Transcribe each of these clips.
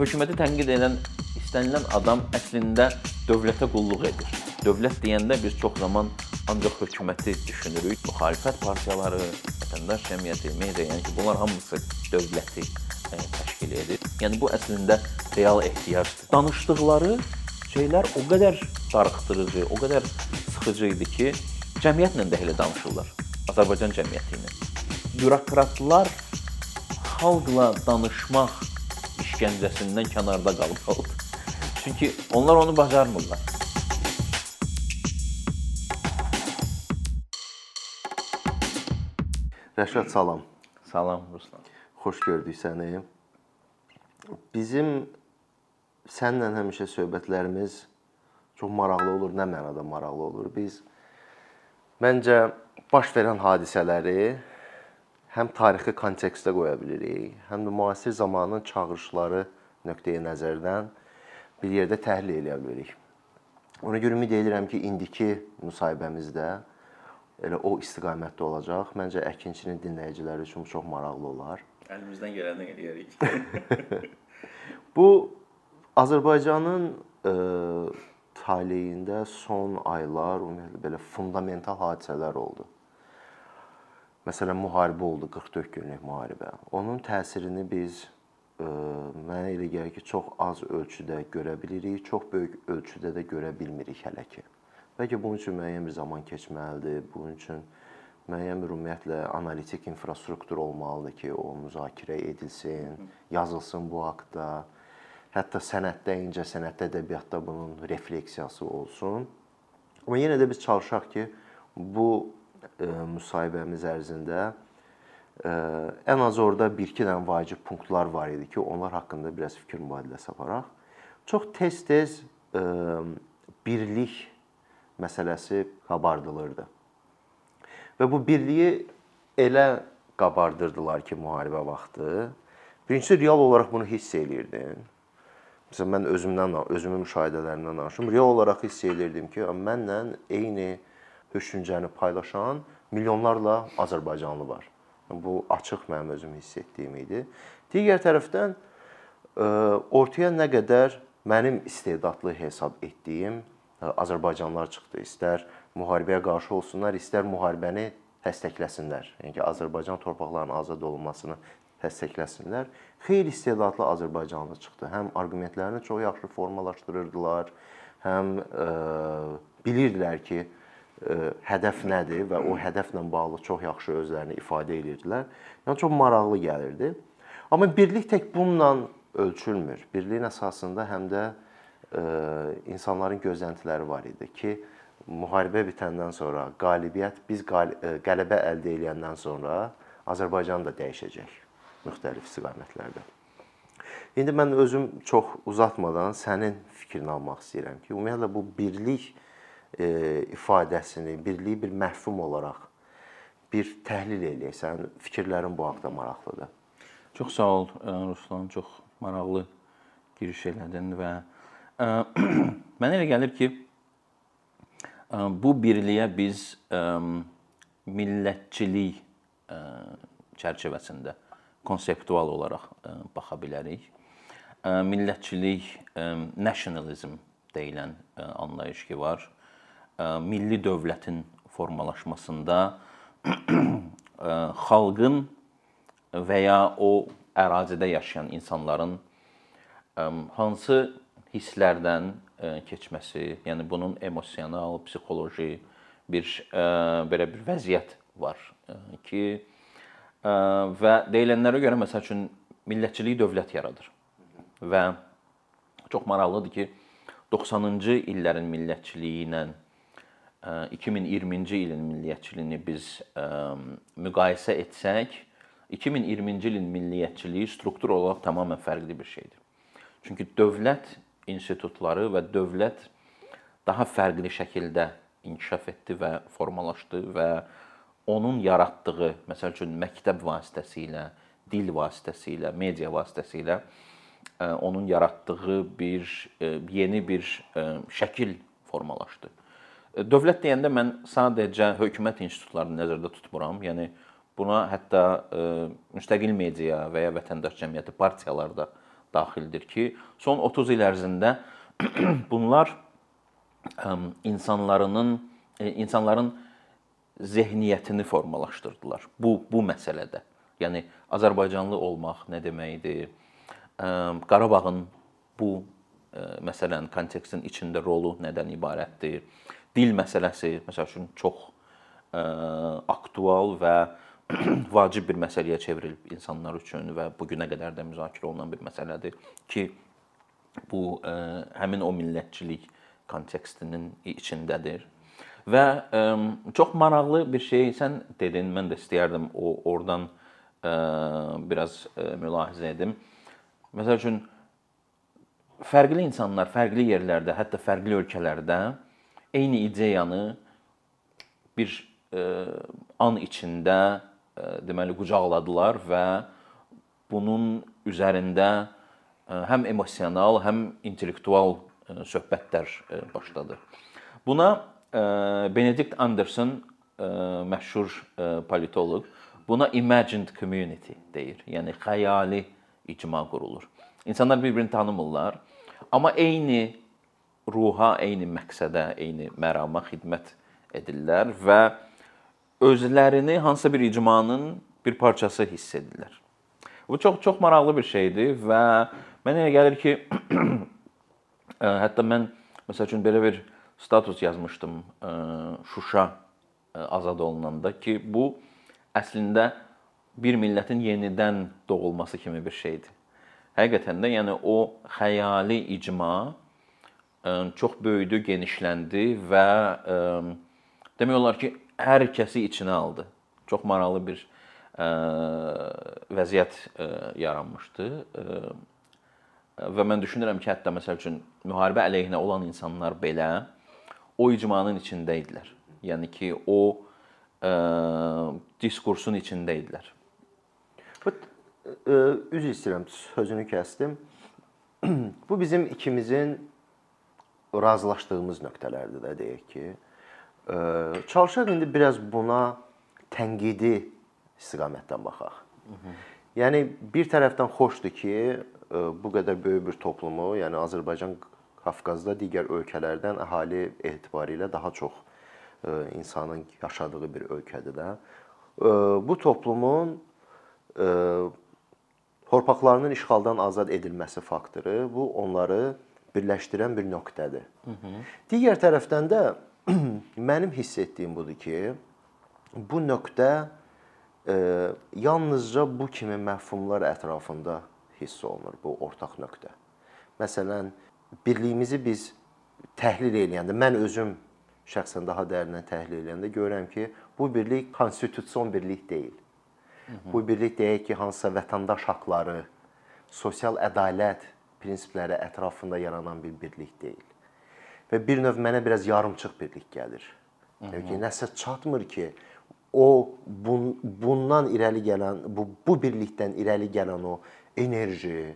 hökuməti tənqid edən istənilən adam əslində dövlətə qulluq edir. Dövlət deyəndə biz çox zaman ancaq hökuməti düşünürük. Müxalifət partiyaları, vətəndaş cəmiyyəti, media, yəni ki, bunlar hamısı dövləti e, təşkil edir. Yəni bu əslində real ehtiyacdır. Danışdıqları şeylər o qədər darıxdırıcı, o qədər sıxıcı idi ki, cəmiyyətlə də elə danışırlar. Azərbaycan cəmiyyəti ilə. Bürokratlar xalqla danışmaq işgəncəsindən kənarda qalıb qaldı. Çünki onlar onu bacarmırlar. Rəşad salam. Salam Ruslan. Xoş gördük səni. Bizim səninlə həmişə söhbətlərimiz çox maraqlı olur. Nə mənada maraqlı olur? Biz məncə baş verən hadisələri həm tarixi kontekstə qoya bilirik, həm də müasir zamanın çağırışları nöqteyi nəzərdən bir yerdə təhlil edə bilirik. Ona görə ümid edirəm ki, indiki müsahibəmizdə elə o istiqamətdə olacaq. Məncə əkinçinin dinləyiciləri üçün çox maraqlı olar. Əlimizdən gələni eləyərik. Bu Azərbaycanın ə, e, taleyində son aylar ümumiyyətlə belə fundamental hadisələr oldu. Məsələn, müharibə oldu, 44 günlük müharibə. Onun təsirini biz ə, e, mənə elə gəlir ki, çox az ölçüdə görə bilirik, çox böyük ölçüdə də görə bilmirik hələ ki. Bəlkə bunun üçün müəyyən bir zaman keçməlidir. Bunun üçün müəyyən bir ümumiyyətlə analitik infrastruktur olmalıdır ki, o müzakirə edilsin, yazılsın bu haqqda. Hətta sənətdə, incə sənətdə, ədəbiyyatda bunun refleksiyası olsun. Amma yenə də biz çalışaq ki, bu müsahibəmiz ərzində ən az orada 1-2 dənə vacib punktlar var idi ki, onlar haqqında biraz fikir mübadiləsi aparaq. Çox tez-tez birlik məsələsi qabardılırdı. Və bu birliyi elə qabardırdılar ki, müharibə vaxtı. Birincisi real olaraq bunu hiss eləyirdin. Məsələn mən özümdən, özümün müşahidələrindən danışım. Real olaraq hiss eləyirdim ki, mənlə eyni düşüncəni paylaşan milyonlarla azərbaycanlı var. Bu açıq mənim özüm hiss etdiyim idi. Digər tərəfdən e, ortaya nə qədər mənim istedadlı hesab etdiyim e, azərbaycanlılar çıxdı. İstər müharibəyə qarşı olsunlar, istər müharibəni dəstəkləsinlər. Yəni ki, Azərbaycan torpaqlarının azad olunmasını dəstəkləsinlər. Xeyli istedadlı azərbaycanlı çıxdı. Həm arqumentlərini çox yaxşı formalaşdırırdılar, həm ə, e, bilirdilər ki, hədəf nədir və o hədəflə bağlı çox yaxşı özlərini ifadə edirdilər. Yəni çox maraqlı gəlirdi. Amma birlik tək bununla ölçülmür. Birliyin əsasında həm də ə, insanların gözləntiləri var idi ki, müharibə bitəndən sonra qalibiyyət biz qələbə əldə edəndən sonra Azərbaycan da dəyişəcək müxtəlif istiqamətlərdə. İndi mən özüm çox uzatmadan sənin fikrini almaq istəyirəm ki, ümumiyyətlə bu birlik ifadəsini, birliyi bir məhfum olaraq bir təhlil eləyək. Sənin fikirlərin bu haqqda maraqlıdır. Çox sağ ol e, Ruslan, çox maraqlı giriş elədin və ə, e, mənə elə gəlir ki, ə, e, bu birliyə biz ə, millətçilik ə, çərçivəsində konseptual olaraq ə, baxa bilərik. Ə, millətçilik, ə, nationalism deyilən ə, anlayış ki var milli dövlətin formalaşmasında xalqın və ya o ərazidə yaşayan insanların hansı hisslərdən keçməsi, yəni bunun emosional, psixoloji bir belə bir vəziyyət var ki və deyilənlərə görə məsəl üçün millətçilik dövlət yaradır. Və çox maraqlıdır ki, 90-cı illərin millətçiliyi ilə 2020-ci ilin milliyyətçiliyini biz müqayisə etsək, 2020-ci ilin milliyyətçiliyi struktur olaraq tamamilə fərqli bir şeydir. Çünki dövlət institutları və dövlət daha fərqli şəkildə inkişaf etdi və formalaşdı və onun yaratdığı, məsəl üçün məktəb vasitəsilə, dil vasitəsilə, media vasitəsilə onun yaratdığı bir yeni bir şəkil formalaşdı. Dövlət deyəndə mən sadəcə hökumət institutlarını nəzərdə tutmuram. Yəni buna hətta müstəqil media və ya vətəndaş cəmiyyəti partiyalar da daxildir ki, son 30 il ərzində bunlar insanların e, insanların zehniyyətini formalaşdırdılar. Bu bu məsələdə. Yəni Azərbaycanlı olmaq nə deməkdir? Qarabağın bu e, məsələnin kontekstin içində rolu nədən ibarətdir? Dil məsələsi məsəl üçün çox ə, aktual və vacib bir məsələyə çevrilib insanlar üçün və bu günə qədər də müzakirə olunan bir məsələdir ki, bu ə, həmin o millətçilik kontekstinin içindədir. Və ə, çox maraqlı bir şey sən dedin, mən də istəyərdim o oradan ə, biraz ə, mülahizə edim. Məsəl üçün fərqli insanlar fərqli yerlərdə, hətta fərqli ölkələrdə eyni ideyanı bir ə, an içində ə, deməli qucaqladılar və bunun üzərində ə, həm emosional, həm intellektual ə, söhbətlər ə, başladı. Buna ə, Benedict Anderson ə, məşhur ə, politoloq buna imagined community deyir. Yəni xəyali icma qurulur. İnsanlar bir-birini tanımırlar, amma eyni ruha, eyni məqsədə, eyni mərama xidmət edirlər və özlərini hansısa bir icmanın bir parçası hiss edirlər. Bu çox çox maraqlı bir şeydir və mənə elə gəlir ki, hətta mən məsəl üçün belə bir status yazmışdım Şuşa azad olunanda ki, bu əslində bir millətin yenidən doğulması kimi bir şeydir. Həqiqətən də, yəni o xəyali icma çox böyüdü, genişləndi və demək olar ki, hər kəsi içinə aldı. Çox maraqlı bir vəziyyət yaranmışdı. Və mən düşünürəm ki, hətta məsəl üçün müharibə əleyhinə olan insanlar belə o icmanın içində idilər. Yəni ki, o ə, diskursun içində idilər. Bu üzr istəyirəm, sözünü kəsdim. Bu bizim ikimizin razılaşdığımız nöqtələrdir də deyək ki, Çalışaq indi biraz buna tənqidi istiqamətdən baxaq. Yəni bir tərəfdən xoşdur ki, bu qədər böyük bir toplumu, yəni Azərbaycan Qafqazda digər ölkələrdən əhali etibarilə daha çox insanın yaşadığı bir ölkədir də. Bu toplumun torpaqlarının işğaldan azad edilməsi faktoru bu onları birləşdirən bir nöqtədir. Digər tərəfdən də mənim hiss etdiyim budur ki, bu nöqtə e, yalnızca bu kimi məfhumlar ətrafında hiss olunur, bu ortaq nöqtə. Məsələn, birliyimizi biz təhlil eləyəndə, mən özüm şəxsən daha dərindən təhlil eləyəndə görürəm ki, bu birlik konstitusion birlik deyil. Hı -hı. Bu birlik deyək ki, hansısa vətəndaş haqqları, sosial ədalət prinsipləri ətrafında yaranan bir birlik deyil və bir növ mənə biraz yarımçıq birlik gəlir. Yəni ki, nəsə çatmır ki, o bun, bundan irəli gələn bu bu birlikdən irəli gələn o enerji,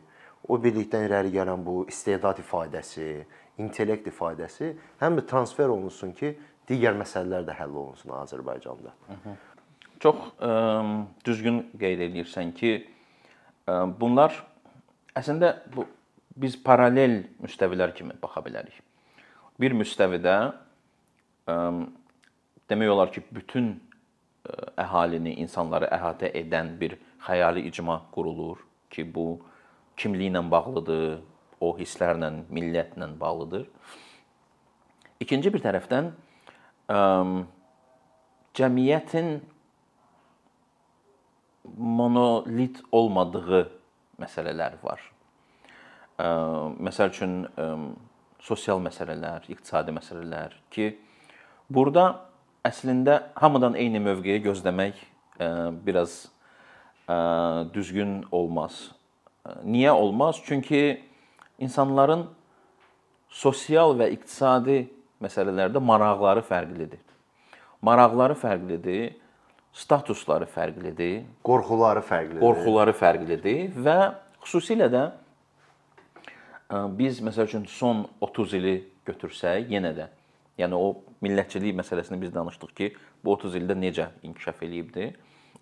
o birlikdən irəli gələn bu istedad ifadəsi, intellekt ifadəsi həm də transfer olunsun ki, digər məsələlər də həll olunsun Azərbaycanda. Hı -hı. Çox ə, düzgün qeyd edirsən ki, ə, bunlar əslində bu biz paralel müstəvilər kimi baxa bilərik bir müstəvidə ə, demək olar ki, bütün əhalini, insanları əhatə edən bir xəyali icma qurulur ki, bu kimliklə bağlıdır, o hisslərlə, millətlə bağlıdır. İkinci bir tərəfdən ə, cəmiyyətin monolit olmadığı məsələlər var. Məsəl üçün sosial məsələlər, iqtisadi məsələlər ki, burada əslində hamıdan eyni mövqeyi gözləmək biraz düzgün olmaz. Niyə olmaz? Çünki insanların sosial və iqtisadi məsələlərdə maraqları fərqlidir. Maraqları fərqlidir, statusları fərqlidir, qorxuları fərqlidir. Qorxuları fərqlidir və xüsusilə də biz məsəl üçün son 30 ili götürsək, yenə də yəni o millətçilik məsələsini biz danışdıq ki, bu 30 ildə necə inkişaf eləyibdi.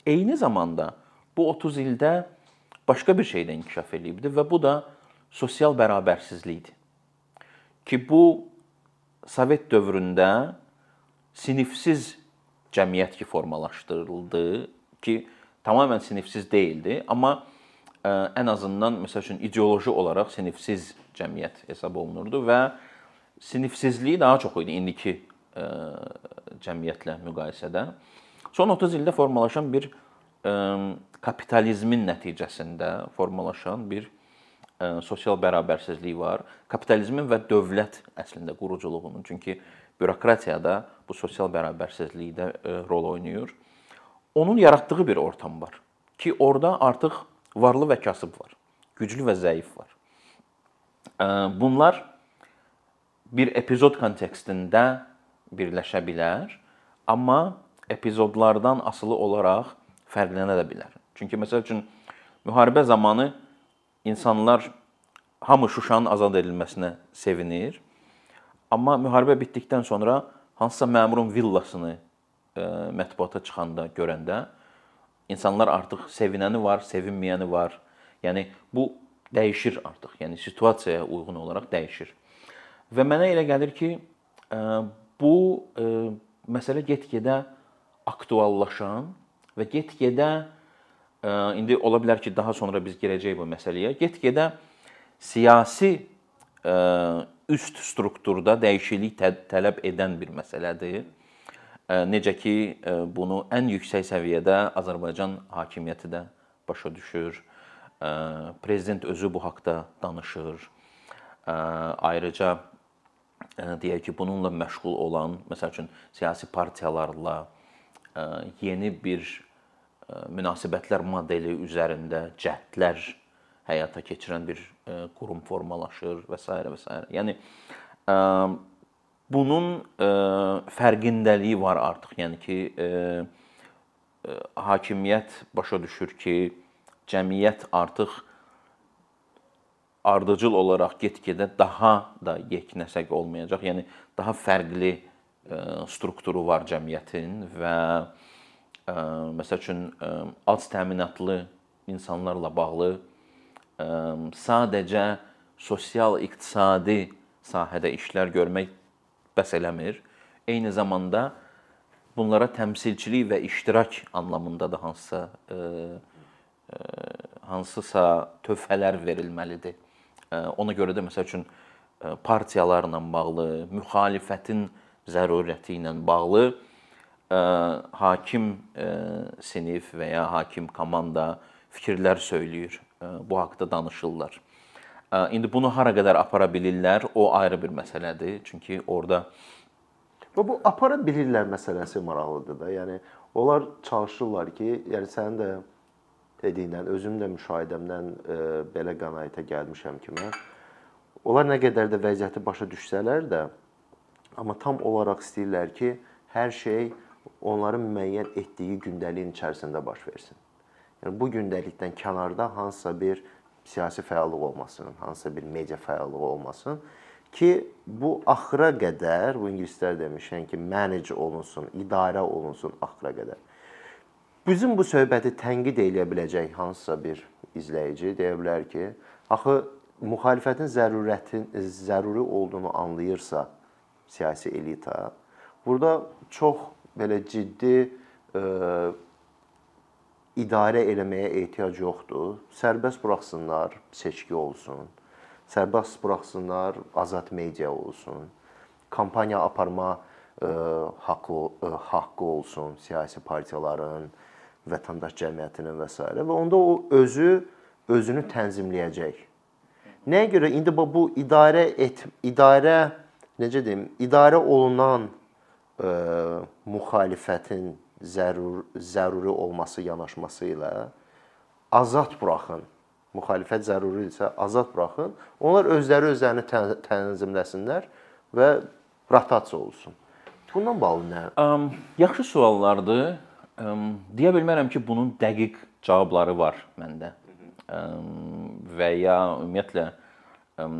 Eyni zamanda bu 30 ildə başqa bir şey də inkişaf eləyibdi və bu da sosial bərabərsizlikdir. Ki bu Sovet dövründə sinifsiz cəmiyyət ki formalaşdırıldı ki, tamamilə sinifsiz deyildi, amma ən azından məsəl üçün ideoloji olaraq sinifsiz cəmiyyət hesab olunurdu və sinifsizliyi daha çox idi indiki cəmiyyətlə müqayisədə. Son 30 ildə formalaşan bir kapitalizmin nəticəsində formalaşan bir sosial bərabərsizlik var. Kapitalizmin və dövlət əslində quruculuğunun, çünki bürokratiyada bu sosial bərabərsizlikdə rol oynayır. Onun yaratdığı bir ortam var ki, orada artıq varlı və kasıb var, güclü və zəif var. Bunlar bir epizod kontekstində birləşə bilər, amma epizodlardan asılı olaraq fərqlənə də bilər. Çünki məsəl üçün müharibə zamanı insanlar hamı Şuşanın azad edilməsinə sevinir. Amma müharibə bitdikdən sonra hansısa məmurun villasını mətbuata çıxanda görəndə insanlar artıq sevinəni var, sevinməyəni var. Yəni bu dəyişir artıq. Yəni situasiyaya uyğun olaraq dəyişir. Və mənə elə gəlir ki, bu məsələ get-gedə aktuallaşan və get-gedə indi ola bilər ki, daha sonra biz girəcəyik bu məsələyə. Get-gedə siyasi üst strukturda dəyişiklik tələb edən bir məsələdir. Necə ki, bunu ən yüksək səviyyədə Azərbaycan hakimiyyəti də başa düşür. Prezident özü bu haqqda danışır. Ayrıca deyək ki, bununla məşğul olan, məsəl üçün siyasi partiyalarla yeni bir münasibətlər modeli üzərində cəhdlər həyata keçirən bir qurum formalaşır və s. və s. Yəni bunun fərqindəliyi var artıq. Yəni ki, hakimiyyət başa düşür ki, cəmiyyət artıq ardıcıl olaraq get-gedə daha da yeknəsək olmayacaq. Yəni daha fərqli strukturu var cəmiyyətin və məsəl üçün az təminatlı insanlarla bağlı sadəcə sosial-iqtisadi sahədə işlər görmək bəs eləmir. Eyni zamanda bunlara təmsilçilik və iştirak anlamında da hansısa hansısa töhfələr verilməlidir. Ona görə də məsəl üçün partiyalarla bağlı, müxalifətin zərurəti ilə bağlı hakim sinif və ya hakim komanda fikirlər söyləyir. Bu haqqda danışırlar. İndi bunu hara qədər apara bilirlər, o ayrı bir məsələdir. Çünki orada Və bu apara bilirlər məsələsi maraqlıdır da. Yəni onlar çalışırlar ki, yəni sənin də dediyindən, özüm də müşahidəmdən e, belə qənaətə gəlmişəm kimi. Onlar nə qədər də vəziyyəti başa düşsələr də, amma tam olaraq istəyirlər ki, hər şey onların müəyyən etdiyi gündəliyin içərisində baş versin. Yəni bu gündəlikdən kənarda hansısa bir siyasi fəallıq olmasın, hansısa bir media fəallığı olmasın ki, bu axıra qədər, bu ingilislər demişən ki, manage olunsun, idarə olunsun axıra qədər. Bizim bu söhbəti tənqid eləyə biləcək hansısa bir izləyici deyə bilər ki, axı müxalifətin zərurətin zəruri olduğunu anlayırsa siyasi elita, burada çox belə ciddi ə, idarə eləməyə ehtiyac yoxdur. Sərbəst buraxsınlar, seçki olsun sərbəst buraxsınlar, azad media olsun, kampaniya aparma ə, e, haqqı ə, e, haqqı olsun siyasi partiyaların, vətəndaş cəmiyyətinin və s. və onda o özü özünü tənzimləyəcək. Nəyə görə indi bu idarə et idarə necə deyim, idarə olunan ə, e, müxalifətin zərur zəruri olması yanaşması ilə azad buraxın müxalifət zəruridirsə azad buraxın. Onlar özləri özlərini tənzimləsinlər və rotasiya olsun. Bundan bağlı nə? Um, yaxşı suallardır. Um, deyə bilmərəm ki, bunun dəqiq cavabları var məndə. Um, və ya ümumiyyətlə um,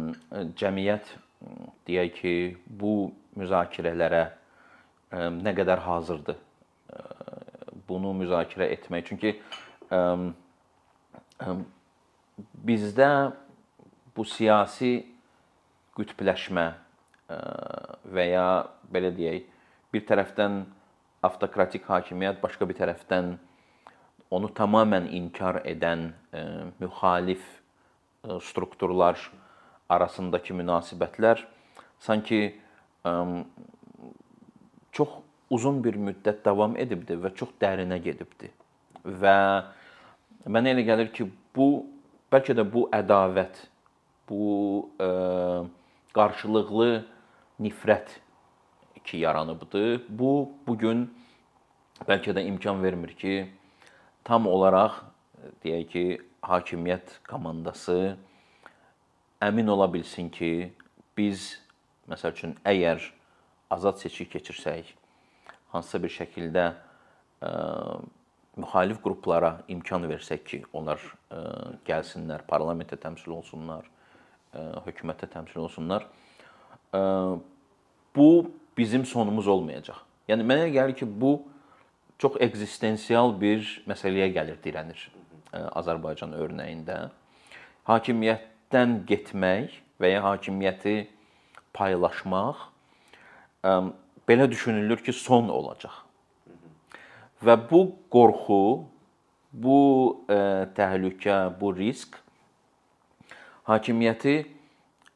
cəmiyyət deyək ki, bu müzakirələrə um, nə qədər hazırdır? Bunu müzakirə etmək. Çünki um, um, bizdə bu siyasi qütbləşmə ə, və ya belə deyək, bir tərəfdən avtokratik hakimiyyət, başqa bir tərəfdən onu tamamilə inkar edən ə, müxalif ə, strukturlar arasındakı münasibətlər sanki ə, uzun bir müddət davam edibdi və çox dərinə gedibdi. Və mənə elə gəlir ki, bu bəlkə də bu ədavət, bu ə, qarşılıqlı nifrət ki yaranıbdı. Bu bu gün bəlkə də imkan vermir ki, tam olaraq deyək ki, hakimiyyət komandası əmin ola bilsin ki, biz məsəl üçün əgər azad seçki keçirsək, hansısa bir şəkildə ə, müxalif qruplara imkan versək ki, onlar ə, gəlsinlər, parlamentdə təmsil olsunlar, ə, hökumətdə təmsil olsunlar, ə, bu bizim sonumuz olmayacaq. Yəni mənə gəlir ki, bu çox ekzistensial bir məsələyə gəlir dirənir ə, Azərbaycan örnəyində. Hakimiyyətdən getmək və ya hakimiyyəti paylaşmaq ə, belə düşünülür ki, son olacaq. Və bu qorxu, bu ə, e, təhlükə, bu risk hakimiyyəti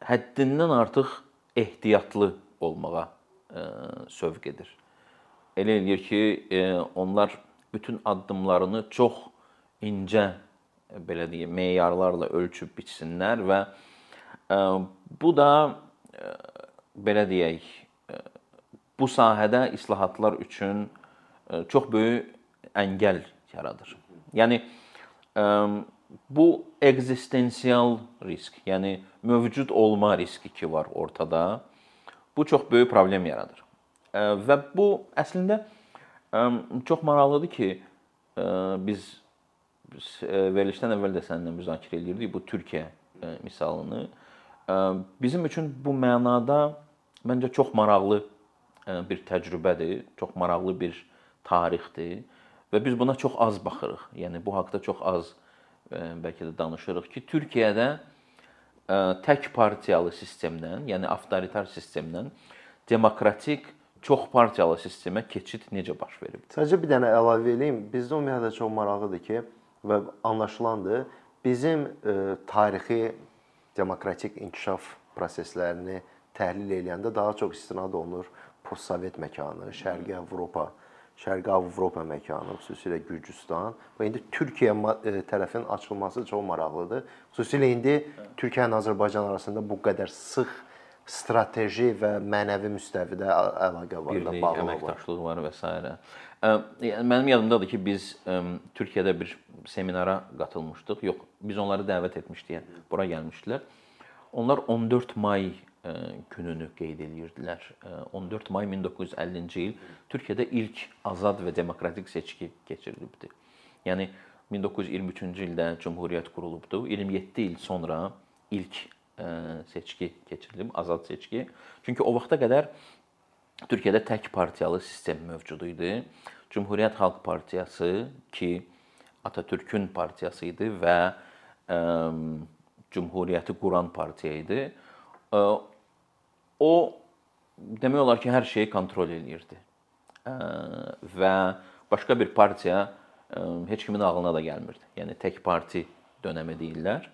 həddindən artıq ehtiyatlı olmağa ə, e, sövq edir. Elə eləyir ki, ə, e, onlar bütün addımlarını çox incə belə deyim, meyarlarla ölçüb biçsinlər və ə, bu da ə, belə deyək, bu sahədə islahatlar üçün e, çox böyük əngəl yaradır. Yəni e, bu ekzistensial risk, yəni mövcud olma riski ki var ortada, bu çox böyük problem yaradır. E, və bu əslində çox maraqlıdır ki, biz verilişdən əvvəl də səninlə müzakirə edirdik bu Türkiyə misalını. Bizim üçün bu mənada məncə çox maraqlı bir təcrübədir, çox maraqlı bir tarixdir və biz buna çox az baxırıq. Yəni bu haqqda çox az bəlkə də danışırıq ki, Türkiyədə tək partiyalı sistemdən, yəni avtoritar sistemdən demokratik çox partiyalı sistemə keçid necə baş verib? Sadəcə bir dənə əlavə eləyim. Bizdə ümumiyyətlə çox maraqlıdır ki, və anlaşılandır, bizim tarixi demokratik inkişaf proseslərini təhlil edəndə daha çox istinad olunur postsovet məkanı, Şərqi Avropa, Şərqi Avropa məkanı, xüsusilə Gürcüstan və indi Türkiyə e, tərəfinin açılması çox maraqlıdır. Xüsusilə indi Türkiyə ilə Azərbaycan arasında bu qədər sıx strateji və mənəvi müstəvidə əlaqə var, Birlik, bağlılıq əməkdaşlıq var və s. Yəni mənim yadımdadır ki, biz Türkiyədə bir seminara qatılmışdıq. Yox, biz onları dəvət etmişdik. Bura gəlmişdilər. Onlar 14 may gününü qeyd eləyirdilər. 14 may 1950-ci il Türkiyədə ilk azad və demokratik seçki keçirilibdi. Yəni 1923-cü ildə cümhuriyyət qurulubdu. 27 il sonra ilk seçki keçirilib, azad seçki. Çünki o vaxta qədər Türkiyədə tək partiyalı sistem mövcud idi. Cümhuriyyət Xalq Partiyası ki Atatürkün partiyası idi və ə, Cümhuriyyəti quran partiya idi o demək olar ki, hər şeyi kontrol eləyirdi. Və başqa bir partiya heç kimin ağlına da gəlmirdi. Yəni tək parti dönəmi deyirlər.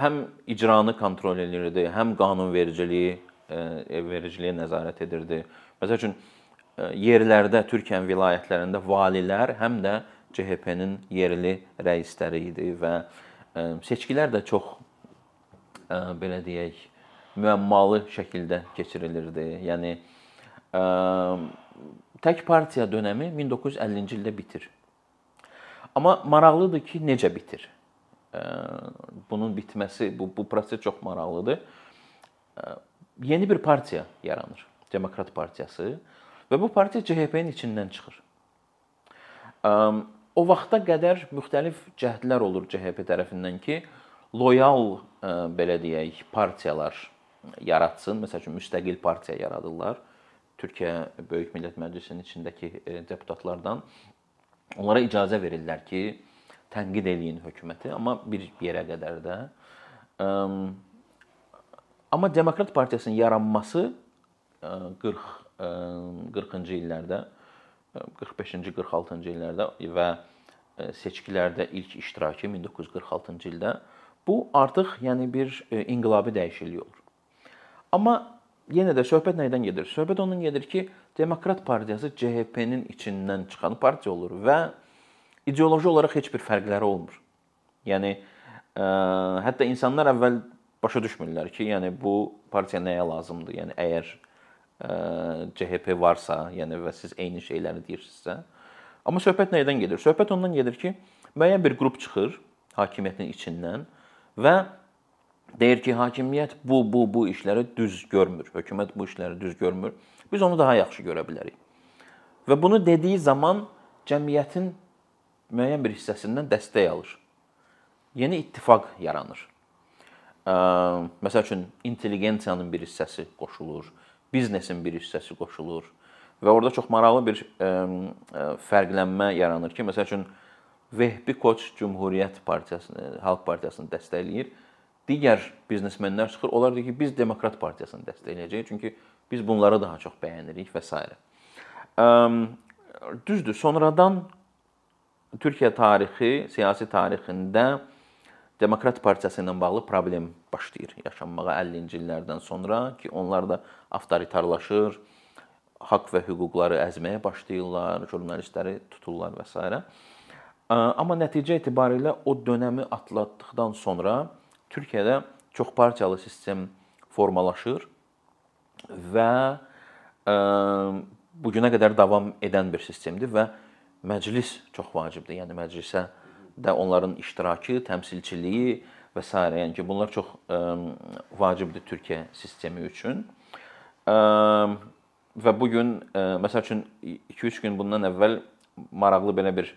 Həm icranı kontrol eləyirdi, həm qanunvericiliyi vericiliyə nəzarət edirdi. Məsəl üçün yerlərdə, Türkiyənin vilayətlərində valilər həm də CHP-nin yerli rəisləri idi və seçkilər də çox belə deyək, müəmmalı şəkildə keçirilirdi. Yəni ə, tək partiya dönəmi 1950-ci ildə bitir. Amma maraqlıdır ki, necə bitir? Ə, bunun bitməsi, bu bu proses çox maraqlıdır. Ə, yeni bir partiya yaranır, Demokrat Partiyası və bu partiya CHP-nin içindən çıxır. Ə, o vaxta qədər müxtəlif cəhdlər olur CHP tərəfindən ki, loyal ə, belə deyək, partiyalar yaratsın. Məsəl üçün müstəqil partiya yaradırlar. Türkiyə Böyük Millət Məclisinin içindəki e, deputatlardan onlara icazə verirlər ki, tənqid eləyin hökuməti, amma bir yerə qədər də Amma Demokrat Partiyasının yaranması 40 40-cı illərdə 45-ci 46-cı illərdə və seçkilərdə ilk iştirakı 1946-cı ildə bu artıq yəni bir inqilabi dəyişiklik olur. Amma yenə də söhbət nədən gedir? Söhbət ondan gedir ki, Demokrat Partiyası CHP-nin içindən çıxan partiya olur və ideoloji olaraq heç bir fərqləri olmur. Yəni ə, hətta insanlar əvvəl başa düşmürlər ki, yəni bu partiya nəyə lazımdır? Yəni əgər ə, CHP varsa, yəni və siz eyni şeyləri deyirsinizsə, amma söhbət nədən gedir? Söhbət ondan gedir ki, müəyyən bir qrup çıxır hakimiyyətin içindən və deyir ki, hakimiyyət bu, bu, bu işləri düz görmür. Hökumət bu işləri düz görmür. Biz onu daha yaxşı görə bilərik. Və bunu dediyi zaman cəmiyyətin müəyyən bir hissəsindən dəstək alır. Yeni ittifaq yaranır. Məsəl üçün intelligensiyanın bir hissəsi qoşulur, biznesin bir hissəsi qoşulur və orada çox maraqlı bir fərqlənmə yaranır ki, məsəl üçün Vehbi Koç Cümhuriyyət Partiyasını, Xalq Partiyasını dəstəkləyir. Digər biznesmenlər çıxır, onlar deyir ki, biz Demokrat Partiyasını dəstəkləyəcəyik, çünki biz bunları daha çox bəyənirik və s. Düzdür, sonradan Türkiyə tarixi, siyasi tarixində Demokrat Partiyası ilə bağlı problem başlayır yaşanmağa 50-ci illərdən sonra ki, onlar da avtoritarlaşır, haqq və hüquqları əzməyə başlayırlar, jurnalistləri tuturlar və s. Amma nəticə etibarilə o dövrü atlatdıqdan sonra Türkiyədə çox partiyalı sistem formalaşır və bu günə qədər davam edən bir sistemdir və məclis çox vacibdir. Yəni məclisə də onların iştirakı, təmsilçiliyi və s. yəni ki, bunlar çox ə, vacibdir Türkiyə sistemi üçün. Ə, və bu gün məsəl üçün 2-3 gün bundan əvvəl maraqlı belə bir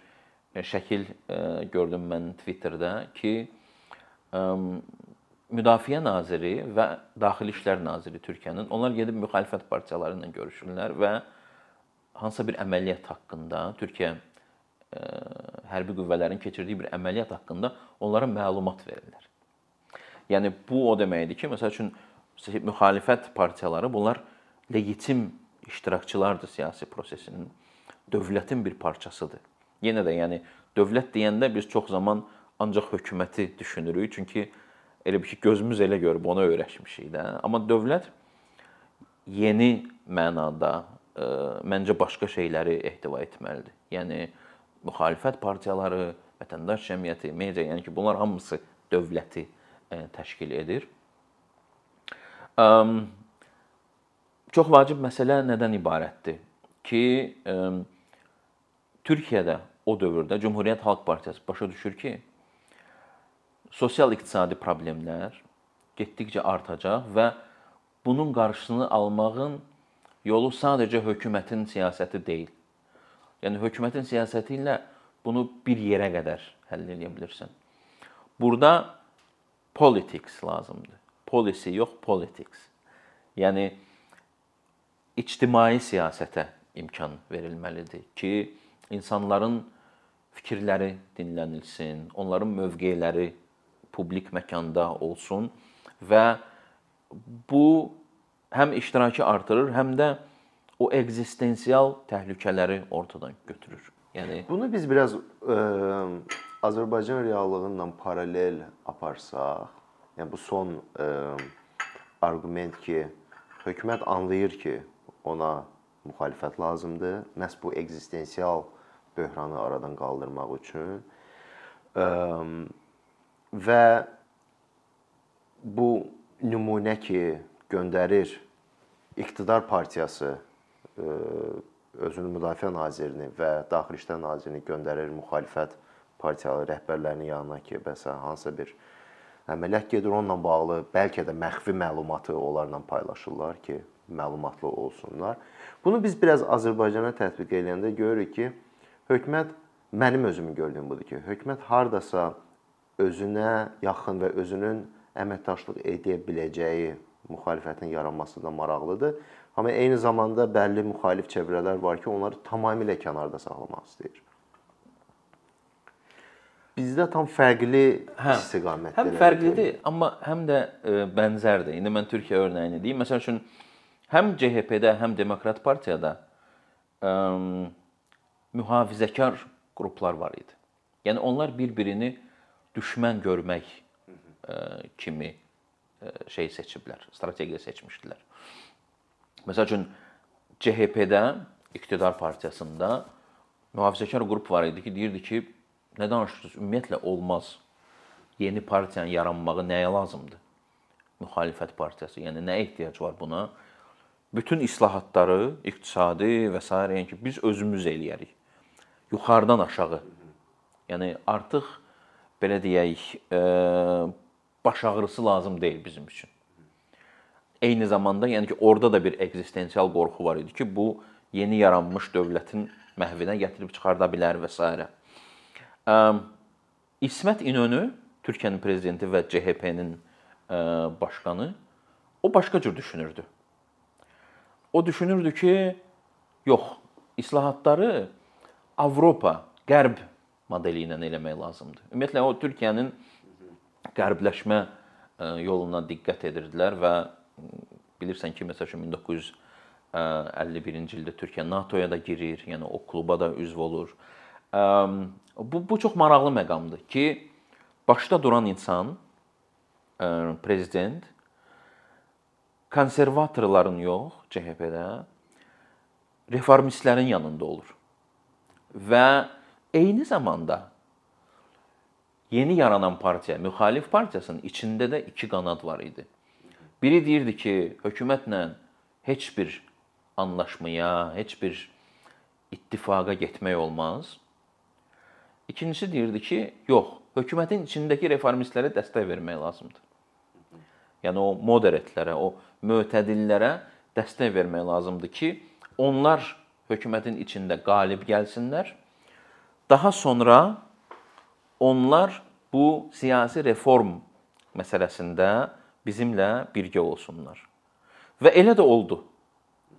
şəkil ə, gördüm mən Twitterdə ki, ə, Müdafiə naziri və Daxili İşlər naziri Türkiyənin onlar gedib müxalifət partiyaları ilə görüşürlər və hansısa bir əməliyyat haqqında, Türkiyə hərbi qüvvələrin keçirdiyi bir əməliyyat haqqında onlara məlumat verirlər. Yəni bu o deməkdir ki, məsəl üçün müxalifət partiyaları bunlar legitim iştirakçılardır siyasi prosesinin, dövlətin bir parçasıdır. Yenə də yəni dövlət deyəndə biz çox zaman ancaq hökuməti düşünürük, çünki elə bir ki gözümüz elə görüb ona öyrəşmişik də. Amma dövlət yeni mənada məncə başqa şeyləri ehtiva etməlidir. Yəni müxalifət partiyaları, vətəndaş cəmiyyəti, media, yəni ki, bunlar hamısı dövləti təşkil edir. Çox vacib məsələ nədən ibarətdir? Ki Türkiyədə o dövrdə Cümhuriyyət Xalq Partiyası başa düşür ki, sosial-iqtisadi problemlər getdikcə artacaq və bunun qarşısını almağın yolu sadəcə hökumətin siyasəti deyil. Yəni hökumətin siyasəti ilə bunu bir yerə qədər həll edə bilirsən. Burada politics lazımdır. Policy yox, politics. Yəni ictimai siyasətə imkan verilməlidir ki, insanların fikirləri dinlənilsin, onların mövqeləri publik məkanda olsun və bu həm iştirakı artırır, həm də o ekzistensial təhlükələri ortadan götürür. Yəni bunu biz biraz ə, Azərbaycan reallığı ilə paralel aparsaq, yəni bu son ə, arqument ki, hökumət anlayır ki, ona müxalifət lazımdır, məhz bu ekzistensial böhranı aradan qaldırmaq üçün. Ə, və bu nümunə ki, göndərir iqtidar partiyası e, özünün müdafiə nazirini və daxili işlər nazirini göndərir müxalifət partiyalı rəhbərlərinin yanına ki, bəs hansısa bir əməliyyat gedir onunla bağlı, bəlkə də məxfi məlumatı onlarla paylaşırlar ki, məlumatlı olsunlar. Bunu biz biraz Azərbaycana tətbiq edəndə görürük ki, hökumət mənim özümün gördüyüm budur ki, hökumət hardasa özünə yaxın və özünün əməkdaşlıq edə biləcəyi müxalifətin yaranması da maraqlıdır. Amma eyni zamanda bəlli müxalif çevrələr var ki, onları tamamilə kənarda saxlamaq istəyir. bizdə tam fərqli Hə, istiqamətdə. Həm fərqlidir, amma həm də ə, bənzərdir. İndi mən Türkiyə örnəyini deyim. Məsəl üçün həm CHP-də, həm Demokrat partiyada ə, mühafizəkar qruplar var idi. Yəni onlar bir-birini düşmən görmək ə, kimi ə, şey seçiblər, strategiya seçmişdilər. Məsəl üçün CHP-də, iqtidar partiyasında mühafizəkar qrup var idi ki, deyirdi ki, nə danışırsınız? Ümumiyyətlə olmaz. Yeni partiyanın yaranmağı nəyə lazımdır? Müxalifət partiyası. Yəni nə ehtiyac var buna? Bütün islahatları, iqtisadi və s. yəni ki, biz özümüz eləyərik. Yuxarıdan aşağı. Yəni artıq belə deyək, e, baş ağrısı lazım deyil bizim üçün. Eyni zamanda, yəni ki, orada da bir ekzistensial qorxu var idi ki, bu yeni yaranmış dövlətin məhvinə gətirib çıxarda bilər və s. İsmət İnönü Türkiyənin prezidenti və CHP-nin başqanı o başqa cür düşünürdü. O düşünürdü ki, yox, islahatları Avropa, Qərb modeli ilə eləmək lazımdır. Ümumiyyətlə o Türkiyənin qərbləşmə yoluna diqqət edirdilər və bilirsən ki, məsəl üçün 1951-ci ildə Türkiyə NATO-ya da girir, yəni o kluba da üzv olur. Bu bu çox maraqlı məqamdır ki, başda duran insan prezident konservatorların yox, CHP-də reformistlərin yanında olur. Və eyni zamanda yeni yaranan partiya, müxalif partiyasının içində də iki qanad var idi. Biri deyirdi ki, hökumətlə heç bir anlaşmaya, heç bir ittifaqa getmək olmaz. İkincisi deyirdi ki, yox, hökumətin içindəki reformistlərə dəstək vermək lazımdır. Yəni o moderatlərə, o mötədillərə dəstək vermək lazımdır ki, onlar hökumətin içində qalib gəlsinlər. Daha sonra onlar bu siyasi reform məsələsində bizimlə birgə olsunlar. Və elə də oldu.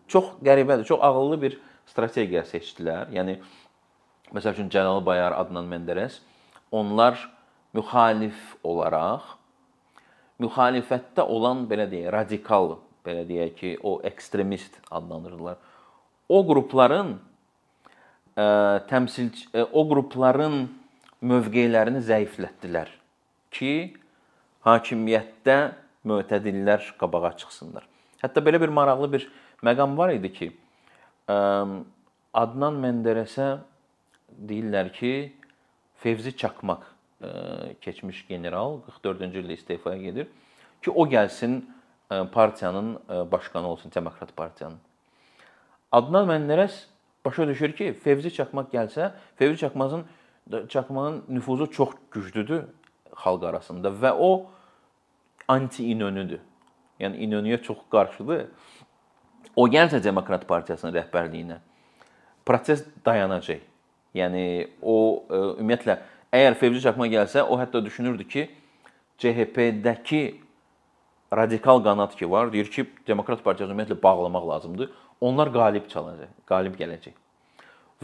Çox qəribədir, çox ağıllı bir strategiya seçdilər. Yəni Məsəl üçün Cəlal Bayar, Adnan Menderes onlar müxalif olaraq müxalifətdə olan belə deyək, radikal, belə deyək ki, o ekstremist adlandırırlar. O qrupların ə, təmsilçi ə, o qrupların mövqelərini zəiflətdilər ki, hakimiyyətdə mötədillər qabağa çıxsınlar. Hətta belə bir maraqlı bir məqam var idi ki, ə, Adnan Menderesə deyirlər ki, Fevzi Çakmaq e, keçmiş general 44-cü ildə istefaya gedir ki, o gəlsin e, partiyanın e, başqanı olsun, Demokrat partiyanın. Adnan Menderes başa düşür ki, Fevzi Çakmaq gəlsə, Fevzi Çakmazın Çakmağın nüfuzu çox güclüdür xalq arasında və o anti-İnönüdür. Yəni İnönüyə çox qarşıdır. O gəlsə Demokrat Partiyasının rəhbərliyinə proses dayanacaq. Yəni o e, ümumiyyətlə əgər Fevzi Çakma gəlsə, o hətta düşünürdü ki, CHP-dəki radikal qanat ki var, deyir ki, Demokrat Partiyasını ümumiyyətlə bağlamaq lazımdır. Onlar qalib çalacaq, qalib gələcək.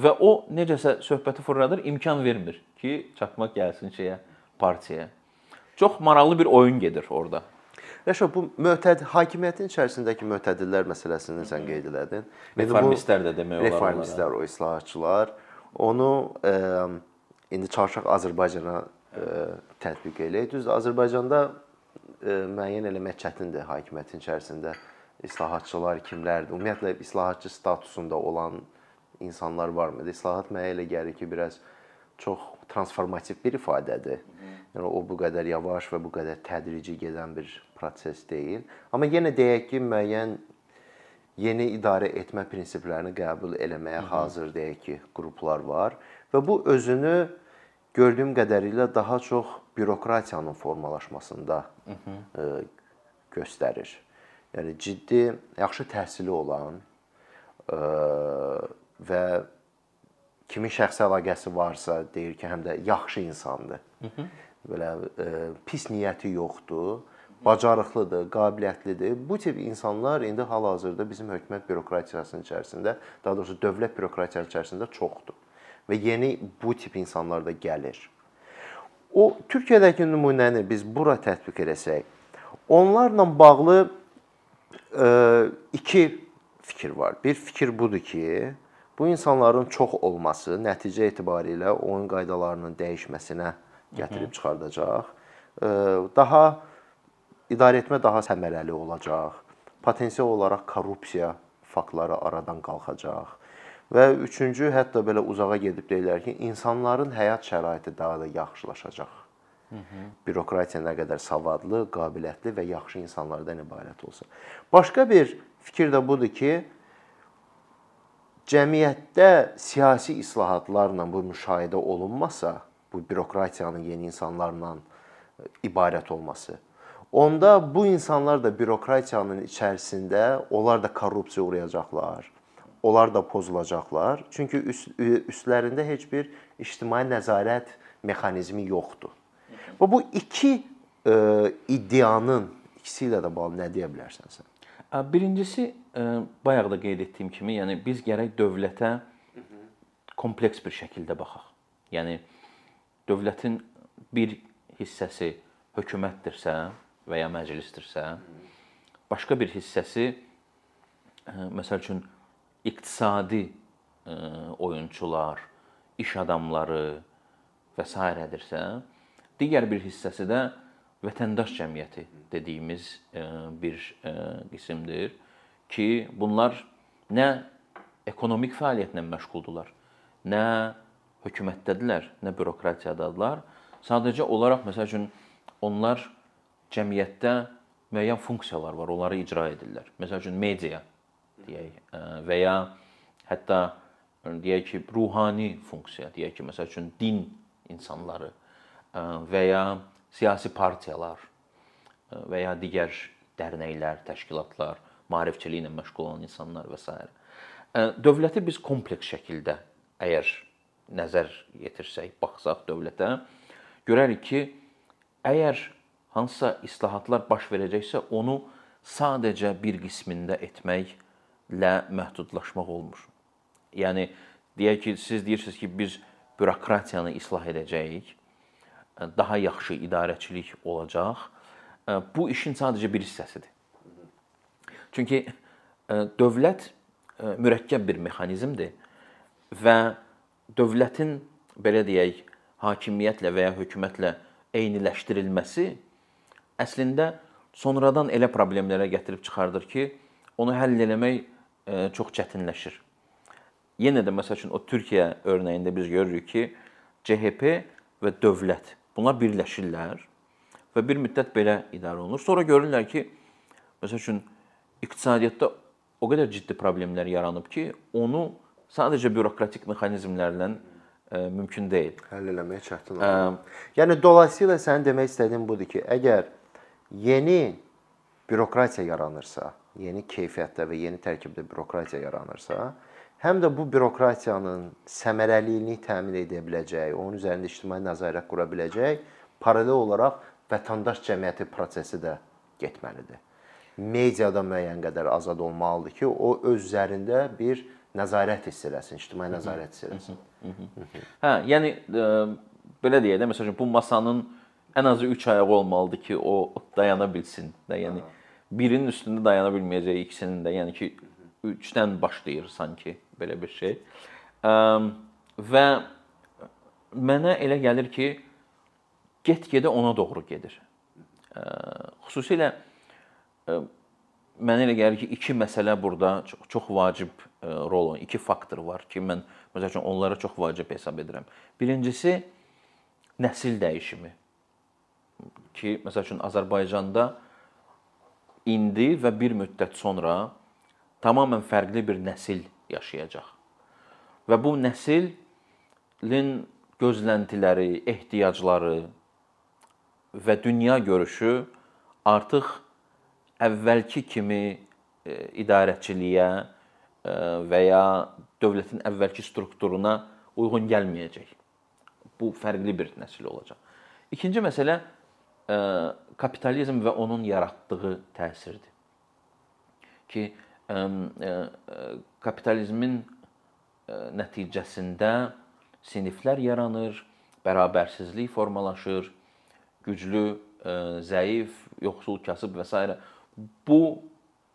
Və o necəsə söhbəti fırladır, imkan vermir ki, Çakmaq gəlsin şeyə, partiyaya. Çox maraqlı bir oyun gedir orada. Rəşad, bu mötəd hakimiyyətin içərisindəki mötədillər məsələsini sən qeyd elədin. Reformistlər də demək olar. Reformistlər, o islahatçılar. Onu e, indi çalışaq Azərbaycana e, tətbiq eləyək. Düzdür, Azərbaycanda e, müəyyən eləmək çətindir hakimiyyətin içərisində islahatçılar kimlərdir? Ümumiyyətlə islahatçı statusunda olan insanlar varmı? İslahat mənə elə gəlir ki, biraz çox transformativ bir ifadədir. Yəni o bu qədər yavaş və bu qədər tədrici gedən bir proses deyil. Amma yenə deyək ki, müəyyən yeni idarə etmə prinsiplərini qəbul eləməyə hazır deyək ki, qruplar var və bu özünü gördüyüm qədərilə daha çox bürokratiyanın formalaşmasında göstərir. Yəni ciddi, yaxşı təhsili olan ə, e, və kimin şəxsi əlaqəsi varsa deyir ki, həm də yaxşı insandır. -hı. Belə ə, e, pis niyyəti yoxdur bacarıqlıdır, qabiliyyətlidir. Bu tip insanlar indi hal-hazırda bizim hökumət bürokratiyasının içərisində, daha doğrusu dövlət bürokratiyası içərisində çoxdur. Və yeni bu tip insanlar da gəlir. O Türkiyədəki nümunəni biz bura tətbiq etsək, onlarla bağlı iki fikir var. Bir fikir budur ki, bu insanların çox olması nəticə etibarilə oyun qaydalarının dəyişməsinə gətirib çıxardacaq. Daha idarəetmə daha səmərəli olacaq. Potensial olaraq korrupsiya faktları aradan qalxacaq. Və üçüncü, hətta belə uzağa gedib deyirlər ki, insanların həyat şəraiti daha da yaxşılaşacaq. Bürokratiya nə qədər savadlı, qabiliyyətli və yaxşı insanlardan ibarət olsa. Başqa bir fikir də budur ki, cəmiyyətdə siyasi islahatlarla bu müşahidə olunmasa, bu bürokratiyanın yeni insanlarla ibarət olması, onda bu insanlar da bürokratiyanın içərisində onlar da korrupsiya uğrayacaqlar. Onlar da pozulacaqlar. Çünki üst, üstlərində heç bir ictimai nəzarət mexanizmi yoxdur. Və bu iki ə, e, iddianın ikisi ilə də bağlı nə deyə bilərsən sən? Birincisi bayaq da qeyd etdiyim kimi, yəni biz gərək dövlətə kompleks bir şəkildə baxaq. Yəni dövlətin bir hissəsi hökumətdirsə və ya məclisdirsə, başqa bir hissəsi məsəl üçün iqtisadi oyunçular, iş adamları və s.dirsə, digər bir hissəsi də vətəndaş cəmiyyəti dediyimiz e, bir e, qismdir ki, bunlar nə ekonomik fəaliyyətlə məşğuldurlar, nə hökumətdədirlər, nə bürokratiyadadırlar. Sadəcə olaraq məsəl üçün onlar cəmiyyətdə müəyyən funksiyalar var, onları icra edirlər. Məsəl üçün media deyək e, və ya hətta deyək ki, ruhani funksiya, deyək ki, məsəl üçün din insanları və ya siyasi partiyalar və ya digər dərnəklər, təşkilatlar, maarifçiliklə məşğul olan insanlar və s. Dövləti biz kompleks şəkildə əgər nəzər yetirsək, baxsaq dövlətə, görərik ki, əgər hansısa islahatlar baş verəcəksə, onu sadəcə bir qismində etməklə məhdudlaşmaq olmur. Yəni deyək ki, siz deyirsiniz ki, biz bürokratiyanı islah edəcəyik daha yaxşı idarəçilik olacaq. Bu işin sadəcə bir hissəsidir. Çünki dövlət mürəkkəb bir mexanizmdir və dövlətin belə deyək, hakimiyyətlə və ya hökumətlə eyniləşdirilməsi əslində sonradan elə problemlərə gətirib çıxardır ki, onu həll etmək çox çətinləşir. Yenə də məsəl üçün o Türkiyə örnəyində biz görürük ki, CHP və dövlət Bunlar birləşirlər və bir müddət belə idarə olunur. Sonra görürlər ki, məsəl üçün iqtisadiyyatda o qədər ciddi problemlər yaranıb ki, onu sadəcə bürokratik mexanizmlərlə ə, e, mümkün deyil. Həll eləmək çətin olur. Yəni dolayısıyla sənin demək istədiyin budur ki, əgər yeni bürokratiya yaranırsa, yeni keyfiyyətdə və yeni tərkibdə bürokratiya yaranırsa, həm də bu bürokratiyanın səmərəliliyini təmin edə biləcək, onun üzərində ictimai nəzarət qura biləcək, paralel olaraq vətəndaş cəmiyyəti prosesi də getməlidir. Mediada müəyyən qədər azad olmalıdır ki, o öz üzərində bir nəzarət hiss eləsin, ictimai nəzarət hiss eləsin. Hə, yəni ə, e, belə deyək də, məsələn, bu masanın ən azı 3 ayağı olmalıdır ki, o dayana bilsin də. Yəni birinin üstündə dayana bilməyəcək, ikisinin də. Yəni ki, 3-dən başlayır sanki belə bir şey. Və mənə elə gəlir ki, get-gedə ona doğru gedir. Xüsusilə mənə elə gəlir ki, iki məsələ burada çox, çox vacib rol oynayır. İki faktor var ki, mən məsəl üçün onları çox vacib hesab edirəm. Birincisi nəsil dəyişimi. Ki, məsəl üçün Azərbaycanda indi və bir müddət sonra tamamilə fərqli bir nəsil yaşayacaq. Və bu nəslin gözləntiləri, ehtiyacları və dünya görüşü artıq əvvəlki kimi e, idarəçiliyə e, və ya dövlətin əvvəlki strukturuna uyğun gəlməyəcək. Bu fərqli bir nəsil olacaq. İkinci məsələ e, kapitalizm və onun yaratdığı təsirdir. Ki kapitalizmin nəticəsində siniflər yaranır, bərabərsizlik formalaşır, güclü, zəif, yoxsul, kasıb və s. bu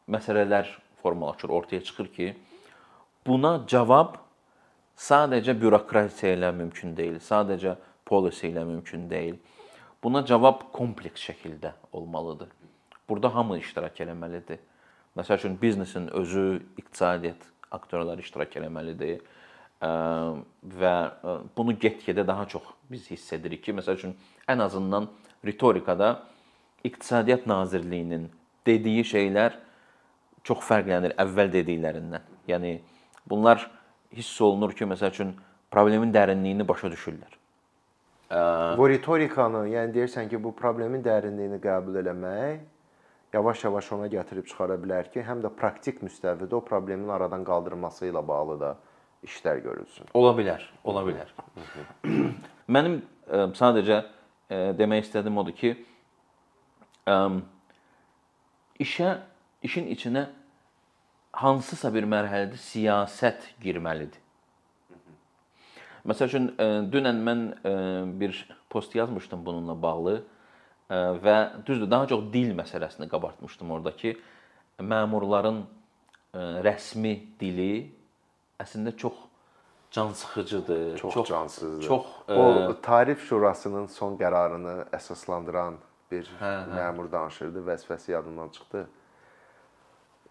məsələlər formalaşır, ortaya çıxır ki, buna cavab sadəcə bürokratiya ilə mümkün deyil, sadəcə policy ilə mümkün deyil. Buna cavab kompleks şəkildə olmalıdır. Burada hamı iştirak etməlidir. Məsəl üçün biznesin özü, iqtisadiyyat aktyorları iştirak etməlidir və bunu get-gedə daha çox biz hiss edirik ki, məsəl üçün ən azından ritorikada İqtisadiyyat Nazirliyinin dediyi şeylər çox fərqlənir əvvəl dediklərindən. Yəni bunlar hiss olunur ki, məsəl üçün problemin dərinliyini başa düşürlər. Bu ritorikanı, yəni deyirsən ki, bu problemin dərinliyini qəbul eləmək yavaş-yavaş ona gətirib çıxara bilər ki, həm də praktik müstəvidə o problemin aradan qaldırılması ilə bağlı da işlər görülsün. Ola bilər, ola bilər. Mənim ə, sadəcə ə, demək istədiyim odur ki, ə, işə, işin içinə hansısa bir mərhələdə siyasət girməlidir. Məsəl üçün dünən mən bir post yazmışdım bununla bağlı və düzdür, daha çox dil məsələsini qabartmışdım oradakı məmurların rəsmi dili əslində çox cansıxıcıdır, çox, çox cansızdır. Çox o Tarif Şurasının son qərarını əsaslandıran bir hə, hə. məmur danışırdı, vəzifəsi yadımdan çıxdı.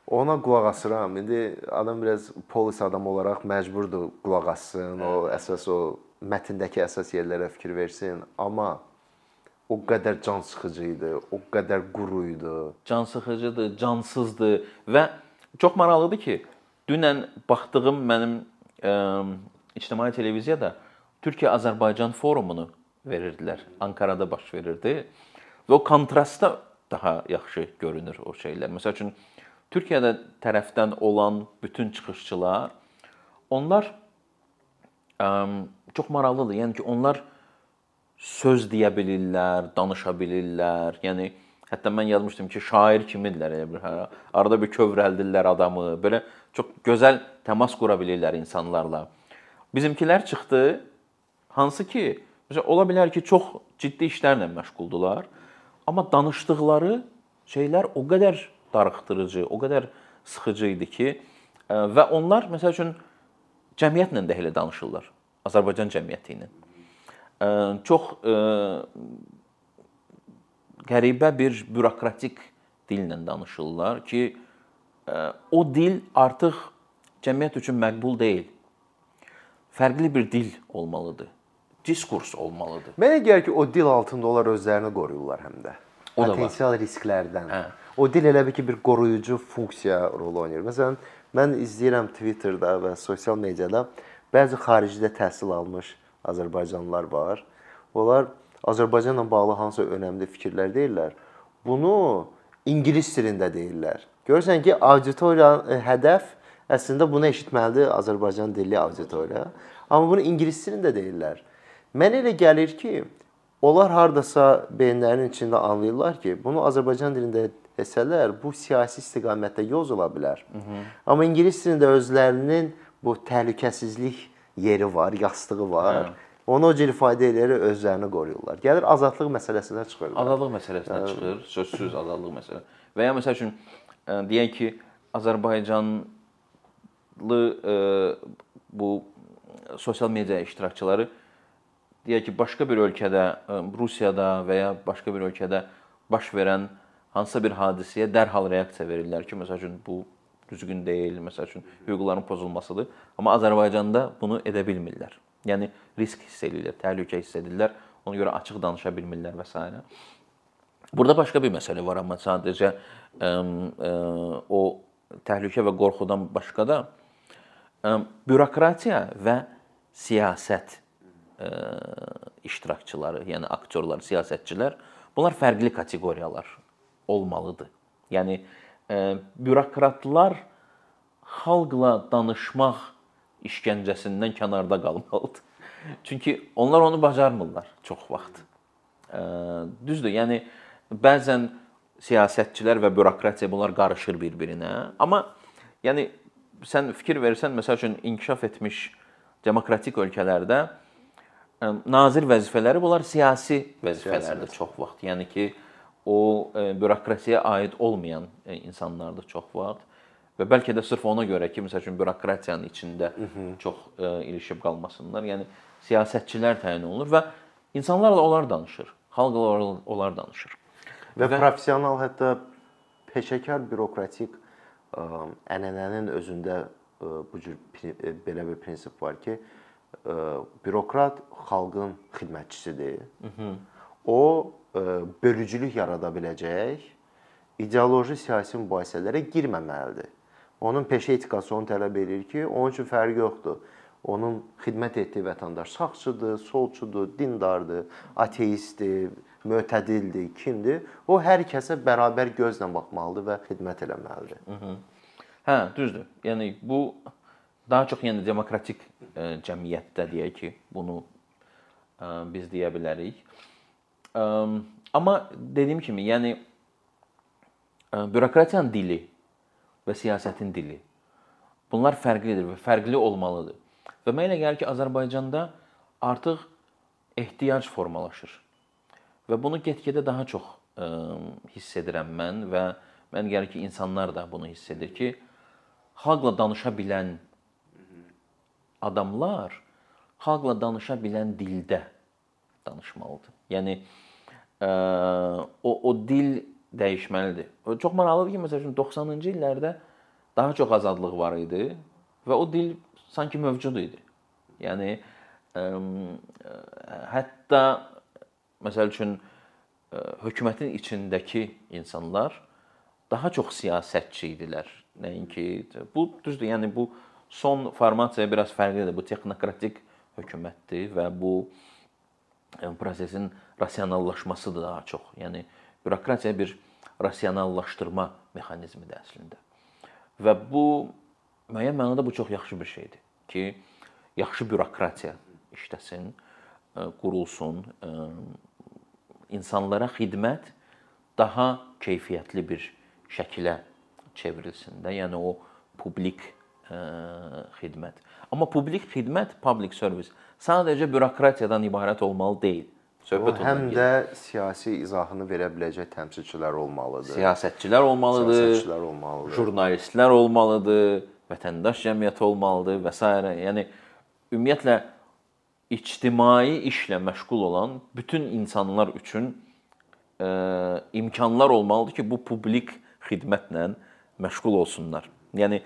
Ona qulaq asıram. İndi adam biraz polis adam olaraq məcburdur qulaq assın, o əsas o mətndəki əsas yerlərə fikir versin, amma o qədər can sıxıcı idi, o qədər quru idi. Can sıxıcıdır, cansızdır və çox maraqlıdır ki, dünən baxdığım mənim ə, ictimai televiziyada Türkiyə-Azərbaycan forumunu verirdilər. Ankarada baş verirdi. Və o kontrastda daha yaxşı görünür o şeylər. Məsəl üçün Türkiyədə tərəfdən olan bütün çıxışçılar onlar ə, çox maraqlıdır. Yəni ki, onlar söz deyə bilirlər, danışa bilirlər. Yəni hətta mən yazmışdım ki, şair kimidirlər elə bir hə. Arada bir kövrəldirlər adamı. Belə çox gözəl təmas qura bilirlər insanlarla. Bizimkilər çıxdı, hansı ki, məsələn, ola bilər ki, çox ciddi işlərlə məşğuldular, amma danışdıqları şeylər o qədər darıxdırıcı, o qədər sıxıcı idi ki, e, və onlar məsəl üçün cəmiyyətlə də elə danışırlar. Azərbaycan cəmiyyəti ilə. E, çox e, qəribə bir bürokratik dillə danışırlar ki, o dil artıq cəmiyyət üçün məqbul deyil. Fərqli bir dil olmalıdır. Diskurs olmalıdır. Mənə gəlir ki, o dil altında onlar özlərini qoruyurlar həm də. O potensial risklərdən. Hə. O dil elə bir ki, bir qoruyucu funksiya rol oynayır. Məsələn, mən izləyirəm Twitterdə və sosial mediada bəzi xaricdə təhsil almış azərbaycanlılar var. Onlar Azərbaycanla bağlı hansı önəmli fikirlər deyirlər. Bunu ingilis dilində deyirlər. Görürsən ki, auditoriya e, hədəf əslində bunu eşitməlidir Azərbaycan dilli auditoriya. Amma bunu ingilis dilində deyirlər. Mənə elə gəlir ki, onlar hardasa beyinlərinin içində anlayırlar ki, bunu Azərbaycan dilində desələr, bu siyasi istiqamətdə yoz ola bilər. Hı -hı. Amma ingilis dilində özlərinin bu təhlükəsizlik yeri var, yastığı var. Hə. Onu o cür ifadə edərək özlərini qoruyurlar. Gəlir azadlıq məsələsinə çıxır. Azadlıq məsələsinə hə. çıxır, sözsüz azadlıq məsələ. Və ya məsəl üçün deyək ki, Azərbaycanlı ə, bu sosial media iştirakçıları deyək ki, başqa bir ölkədə, Rusiyada və ya başqa bir ölkədə baş verən hansısa bir hadisəyə dərhal reaksiya verirlər ki, məsəl üçün bu düzgün deyil, məsəl üçün hüquqların pozulmasıdır. Amma Azərbaycanda bunu edə bilmirlər. Yəni risk hiss edirlər, təhlükə hiss edirlər. Ona görə açıq danışa bilmirlər və s. Burada başqa bir məsələ var, amma sadəcə ə, ə, o təhlükə və qorxudan başqa da ə, bürokratiya və siyasət ə, iştirakçıları, yəni aktyorlar, siyasətçilər bunlar fərqli kateqoriyalar olmalıdır. Yəni bürokratlar xalqla danışmaq işgəncəsindən kənarda qalmalıdır. Çünki onlar onu bacarmırlar çox vaxt. Düzdür? Yəni bəzən siyasətçilər və bürokratiya bunlar qarışır bir-birinə. Amma yəni sən fikir versən, məsəl üçün inkişaf etmiş demokratik ölkələrdə nazir vəzifələri bunlar siyasi vəzifələrdir çox vaxt. Yəni ki, o ə, bürokrasiyaya aid olmayan ə, insanlardır çox vaxt. Və bəlkə də sırf ona görə ki, məsəl üçün bürokratiyanın içində Hı -hı. çox ə, ilişib qalmasınlar. Yəni siyasətçilər təyin olunur və insanlarla onlar danışır. Xalqla onlar danışır. Və, və professional hətta peşəkar bürokratik ə, ənənənin özündə ə, bu cür belə bir prinsip var ki, ə, bürokrat xalqın xidmətçisidir. Hı -hı. O bölücülük yarada biləcək ideoloji siyasi mübahisələrə girməməlidir. Onun peşə etikası onu tələb edir ki, onun üçün fərqi yoxdur. Onun xidmət etdiyi vətəndaş sağçıdır, solçudur, dindardır, ateistdir, mötədildir, kimdir? O hər kəsə bərabər gözlə baxmalıdır və xidmət eləməlidir. Hı -hı. Hə, düzdür. Yəni bu daha çox yəni demokratik e, cəmiyyətdə deyək ki, bunu e, biz deyə bilərik. Amma dediyim kimi, yəni ə, bürokratiyanın dili və siyasətin dili bunlar fərqlidir və fərqli olmalıdır. Və mənə elə gəlir ki, Azərbaycanda artıq ehtiyac formalaşır. Və bunu get-gedə daha çox ə, hiss edirəm mən və mən gəlir ki, insanlar da bunu hiss edir ki, xalqla danışa bilən adamlar xalqla danışa bilən dildə danışmalıdır. Yəni o o dil dəyişməlidir. Çox maraqlıdır ki, məsələn 90-cı illərdə daha çox azadlıq var idi və o dil sanki mövcud idi. Yəni ə, hətta məsəl üçün ə, hökumətin içindəki insanlar daha çox siyasətçi idilər Nəinki bu düzdür, yəni bu son formasiya biraz fərqlidir. Bu texnokratik hökumətdir və bu e, prosesin rasionallaşmasıdır daha çox. Yəni bürokratiya bir rasionallaşdırma mexanizmidir əslində. Və bu müəyyən mənada bu çox yaxşı bir şeydir ki, yaxşı bürokratiya işləsin, e, qurulsun, e, insanlara xidmət daha keyfiyyətli bir şəkilə çevrilsin də, yəni o publik e, xidmət. Amma publik xidmət, public service sadəcə bürokratiyadan ibarət olmalı deyil. Söhbət o, həm də siyasi izahını verə biləcək təmsilçilər olmalıdır. Siyasətçilər olmalıdır. Siyasətçilər olmalıdır. Jurnalistlər olmalıdır, vətəndaş cəmiyyəti olmalıdır və s. Yəni ümumiyyətlə ictimai işlə məşğul olan bütün insanlar üçün e, imkanlar olmalıdır ki, bu publik xidmətlə məşğul olsunlar. Yəni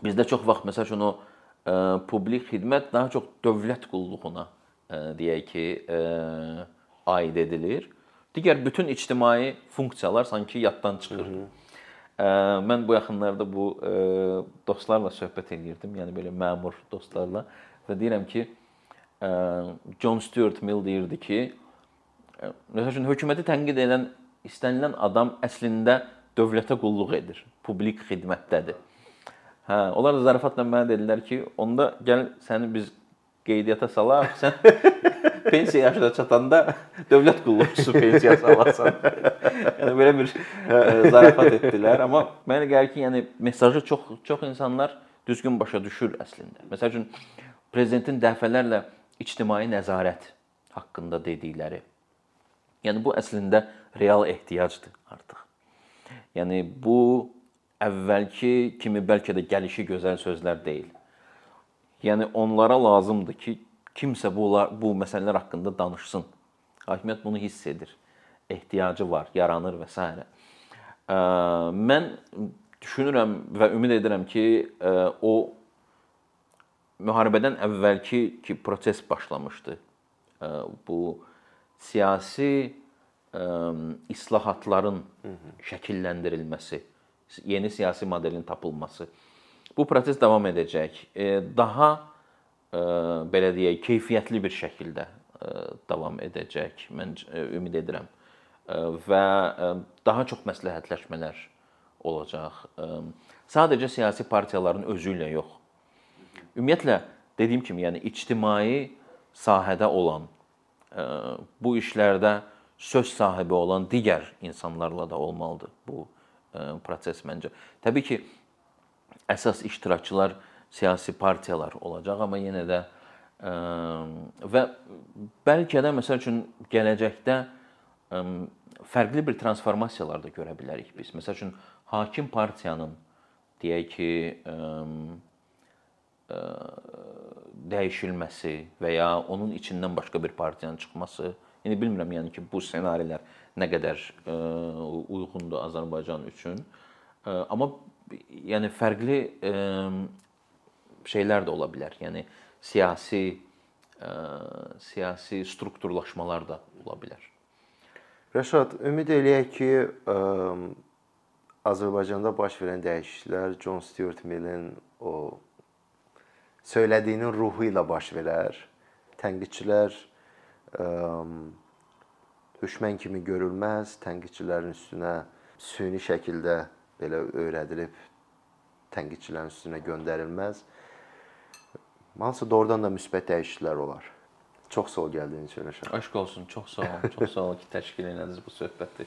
bizdə çox vaxt məsəl üçün o e, publik xidmət daha çox dövlət qulluğuna deyək ki, e, aid edilir. Digər bütün ictimai funksiyalar sanki yaddan çıxır. Hı -hı. Mən bu yaxınlarda bu ə, dostlarla söhbət eləyirdim, yəni belə məmur dostlarla və deyirəm ki, ə, John Stuart Mill deyirdi ki, məsəl üçün hökuməti tənqid edən istənilən adam əslində dövlətə qulluq edir, publik xidmətdədir. Hə, onlar da zarafatla mənə dedilər ki, onda gəl səni biz qeydiyyata salaq, sən pensiya yaşına çatanda dövlət qulluqçusu pensiyası alasan. yəni belə bir zarafat etdilər, amma mənə gəlir ki, yəni mesajı çox çox insanlar düzgün başa düşür əslində. Məsəl üçün prezidentin dəfələrlə ictimai nəzarət haqqında dedikləri. Yəni bu əslində real ehtiyacdır artıq. Yəni bu əvvəlki kimi bəlkə də gəlişi gözəl sözlər deyil. Yəni onlara lazımdır ki, kimsə bu bu məsələlər haqqında danışsın. Hakimiyyət bunu hiss edir. Ehtiyacı var, yaranır və s. Mən düşünürəm və ümid edirəm ki, o müharibədən əvvəlki ki proses başlamışdı. Bu siyasi islahatların şəkilləndirilməsi, yeni siyasi modelin tapılması. Bu proses davam edəcək. Daha belə deyək, keyfiyyətli bir şəkildə davam edəcək. Mən ümid edirəm. Və daha çox məsləhətləşmələr olacaq. Sadəcə siyasi partiyaların özü ilə yox. Ümumiyyətlə dediyim kimi, yəni ictimai sahədə olan bu işlərdə söz sahibi olan digər insanlarla da olmalıdır bu e, proses məncə. Təbii ki, əsas iştirakçılar siyasi partiyalar olacaq, amma yenə də Ə, və bəlkə də məsəl üçün gələcəkdə ə, fərqli bir transformasiyalar da görə bilərik biz. Məsəl üçün hakim partiyanın deyək ki, ə, ə, dəyişilməsi və ya onun içindən başqa bir partiyanın çıxması, indi bilmirəm yəni ki, bu ssenarilər nə qədər ə, uyğundur Azərbaycan üçün. Ə, amma yəni fərqli ə, şeylər də ola bilər. Yəni siyasi ə, siyasi strukturlaşmalar da ola bilər. Rəşad, ümid eləyək ki, ə, Azərbaycanda baş verən dəyişikliklər John Stuart Millin o söylədiyinin ruhu ilə baş verər. Tənqidçilər ə, düşmən kimi görülməz, tənqidçilərin üstünə süni şəkildə belə öyrədilib tənqidçilərin üstünə göndərilməz. Hansısa doğrudan da müsbət dəyişikliklər olar. Çox sağ ol gəldiyin üçün Rəşad. Aşk olsun, çox sağ olun. Çox sağ olun ki, təşkil etdiniz bu söhbəti.